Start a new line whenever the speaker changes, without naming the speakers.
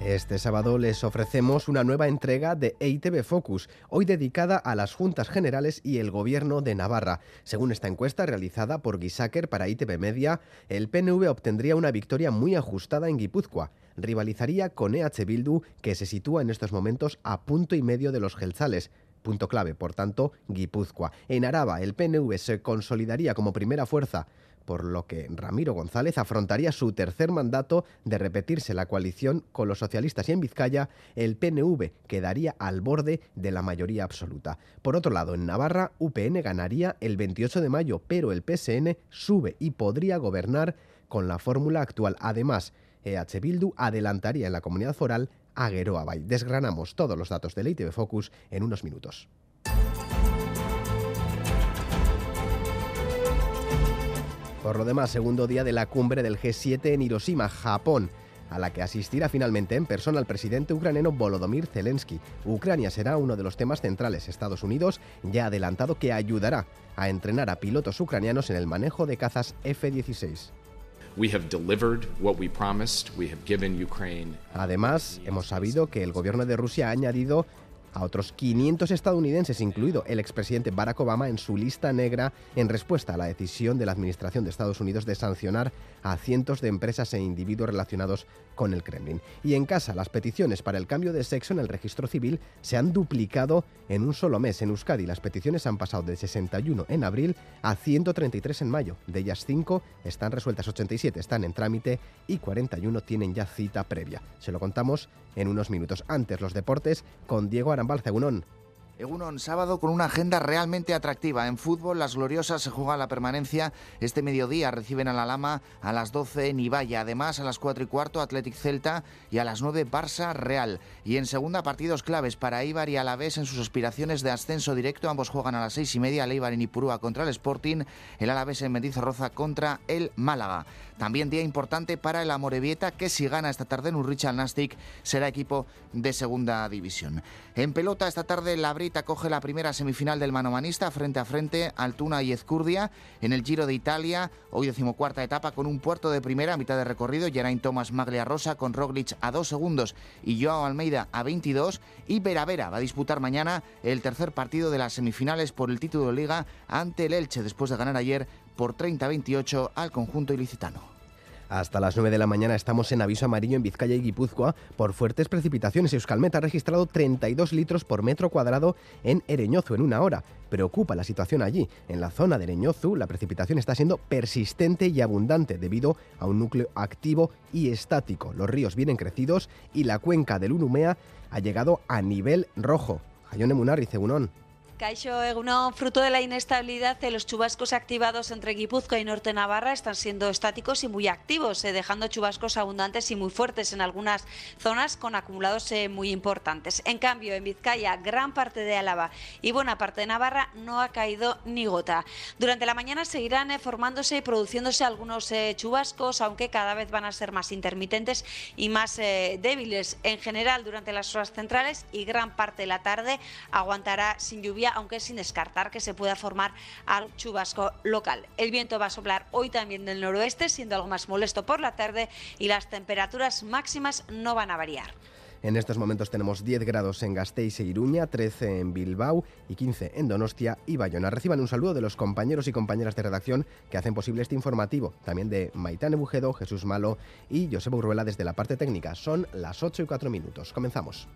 Este sábado les ofrecemos una nueva entrega de EITB Focus, hoy dedicada a las Juntas Generales y el Gobierno de Navarra. Según esta encuesta realizada por Gisaker para ITV Media, el PNV obtendría una victoria muy ajustada en Guipúzcoa. Rivalizaría con EH Bildu, que se sitúa en estos momentos a punto y medio de los Gelzales. Punto clave, por tanto, Guipúzcoa. En Araba, el PNV se consolidaría como primera fuerza por lo que Ramiro González afrontaría su tercer mandato de repetirse la coalición con los socialistas y en Vizcaya el PNV quedaría al borde de la mayoría absoluta. Por otro lado, en Navarra, UPN ganaría el 28 de mayo, pero el PSN sube y podría gobernar con la fórmula actual. Además, EH Bildu adelantaría en la comunidad foral a Geroa Bay. Desgranamos todos los datos de ITV Focus en unos minutos. Por lo demás, segundo día de la cumbre del G7 en Hiroshima, Japón a la que asistirá finalmente en persona el presidente ucraniano Volodymyr Zelensky. Ucrania será uno de los temas centrales. Estados Unidos ya ha adelantado que ayudará a entrenar a pilotos ucranianos en el manejo de cazas F-16. Además, hemos sabido que el gobierno de Rusia ha añadido a otros 500 estadounidenses, incluido el expresidente Barack Obama, en su lista negra en respuesta a la decisión de la Administración de Estados Unidos de sancionar a cientos de empresas e individuos relacionados con el Kremlin. Y en casa, las peticiones para el cambio de sexo en el registro civil se han duplicado en un solo mes. En Euskadi, las peticiones han pasado de 61 en abril a 133 en mayo. De ellas 5 están resueltas, 87 están en trámite y 41 tienen ya cita previa. Se lo contamos en unos minutos. Antes, los deportes con Diego Arambal Cegunón.
Egunon, sábado con una agenda realmente atractiva. En fútbol, las gloriosas se juega la permanencia. Este mediodía reciben a la Lama a las 12 en Ibaya. Además, a las 4 y cuarto, Athletic Celta y a las 9, Barça Real. Y en segunda, partidos claves para Ibar y Alavés en sus aspiraciones de ascenso directo. Ambos juegan a las 6 y media, el Ibar en Ipurúa contra el Sporting, el Alavés en Mendizorroza contra el Málaga. También día importante para el Amorebieta, que si gana esta tarde en Urricha Nastic, será equipo de segunda división. En pelota, esta tarde, la acoge la primera semifinal del manomanista frente a frente Altuna y Ezcurdia en el Giro de Italia, hoy decimocuarta etapa con un puerto de primera mitad de recorrido, Geraint Thomas Maglia Rosa con Roglic a dos segundos y Joao Almeida a 22 y Vera Vera va a disputar mañana el tercer partido de las semifinales por el título de liga ante el Elche después de ganar ayer por 30-28 al conjunto ilicitano.
Hasta las 9 de la mañana estamos en aviso amarillo en Vizcaya y Guipúzcoa por fuertes precipitaciones. Euskalmet ha registrado 32 litros por metro cuadrado en Ereñozu en una hora. Preocupa la situación allí. En la zona de Ereñozu la precipitación está siendo persistente y abundante debido a un núcleo activo y estático. Los ríos vienen crecidos y la cuenca del Unumea ha llegado a nivel rojo. Ayone Munar y Cebunón.
Caixo Egunon, fruto de la inestabilidad los chubascos activados entre Guipúzcoa y Norte Navarra están siendo estáticos y muy activos, eh, dejando chubascos abundantes y muy fuertes en algunas zonas con acumulados eh, muy importantes. En cambio, en Vizcaya, gran parte de Álava y buena parte de Navarra no ha caído ni gota. Durante la mañana seguirán eh, formándose y produciéndose algunos chubascos, aunque cada vez van a ser más intermitentes y más débiles. En general, durante las horas centrales y gran parte de la tarde aguantará sin lluvia aunque sin descartar que se pueda formar al chubasco local. El viento va a soplar hoy también del noroeste, siendo algo más molesto por la tarde y las temperaturas máximas no van a variar.
En estos momentos tenemos 10 grados en Gasteiz e Iruña, 13 en Bilbao y 15 en Donostia y Bayona. Reciban un saludo de los compañeros y compañeras de redacción que hacen posible este informativo, también de Maitane Bujedo, Jesús Malo y Josep Urruela desde la parte técnica. Son las 8 y 4 minutos. Comenzamos.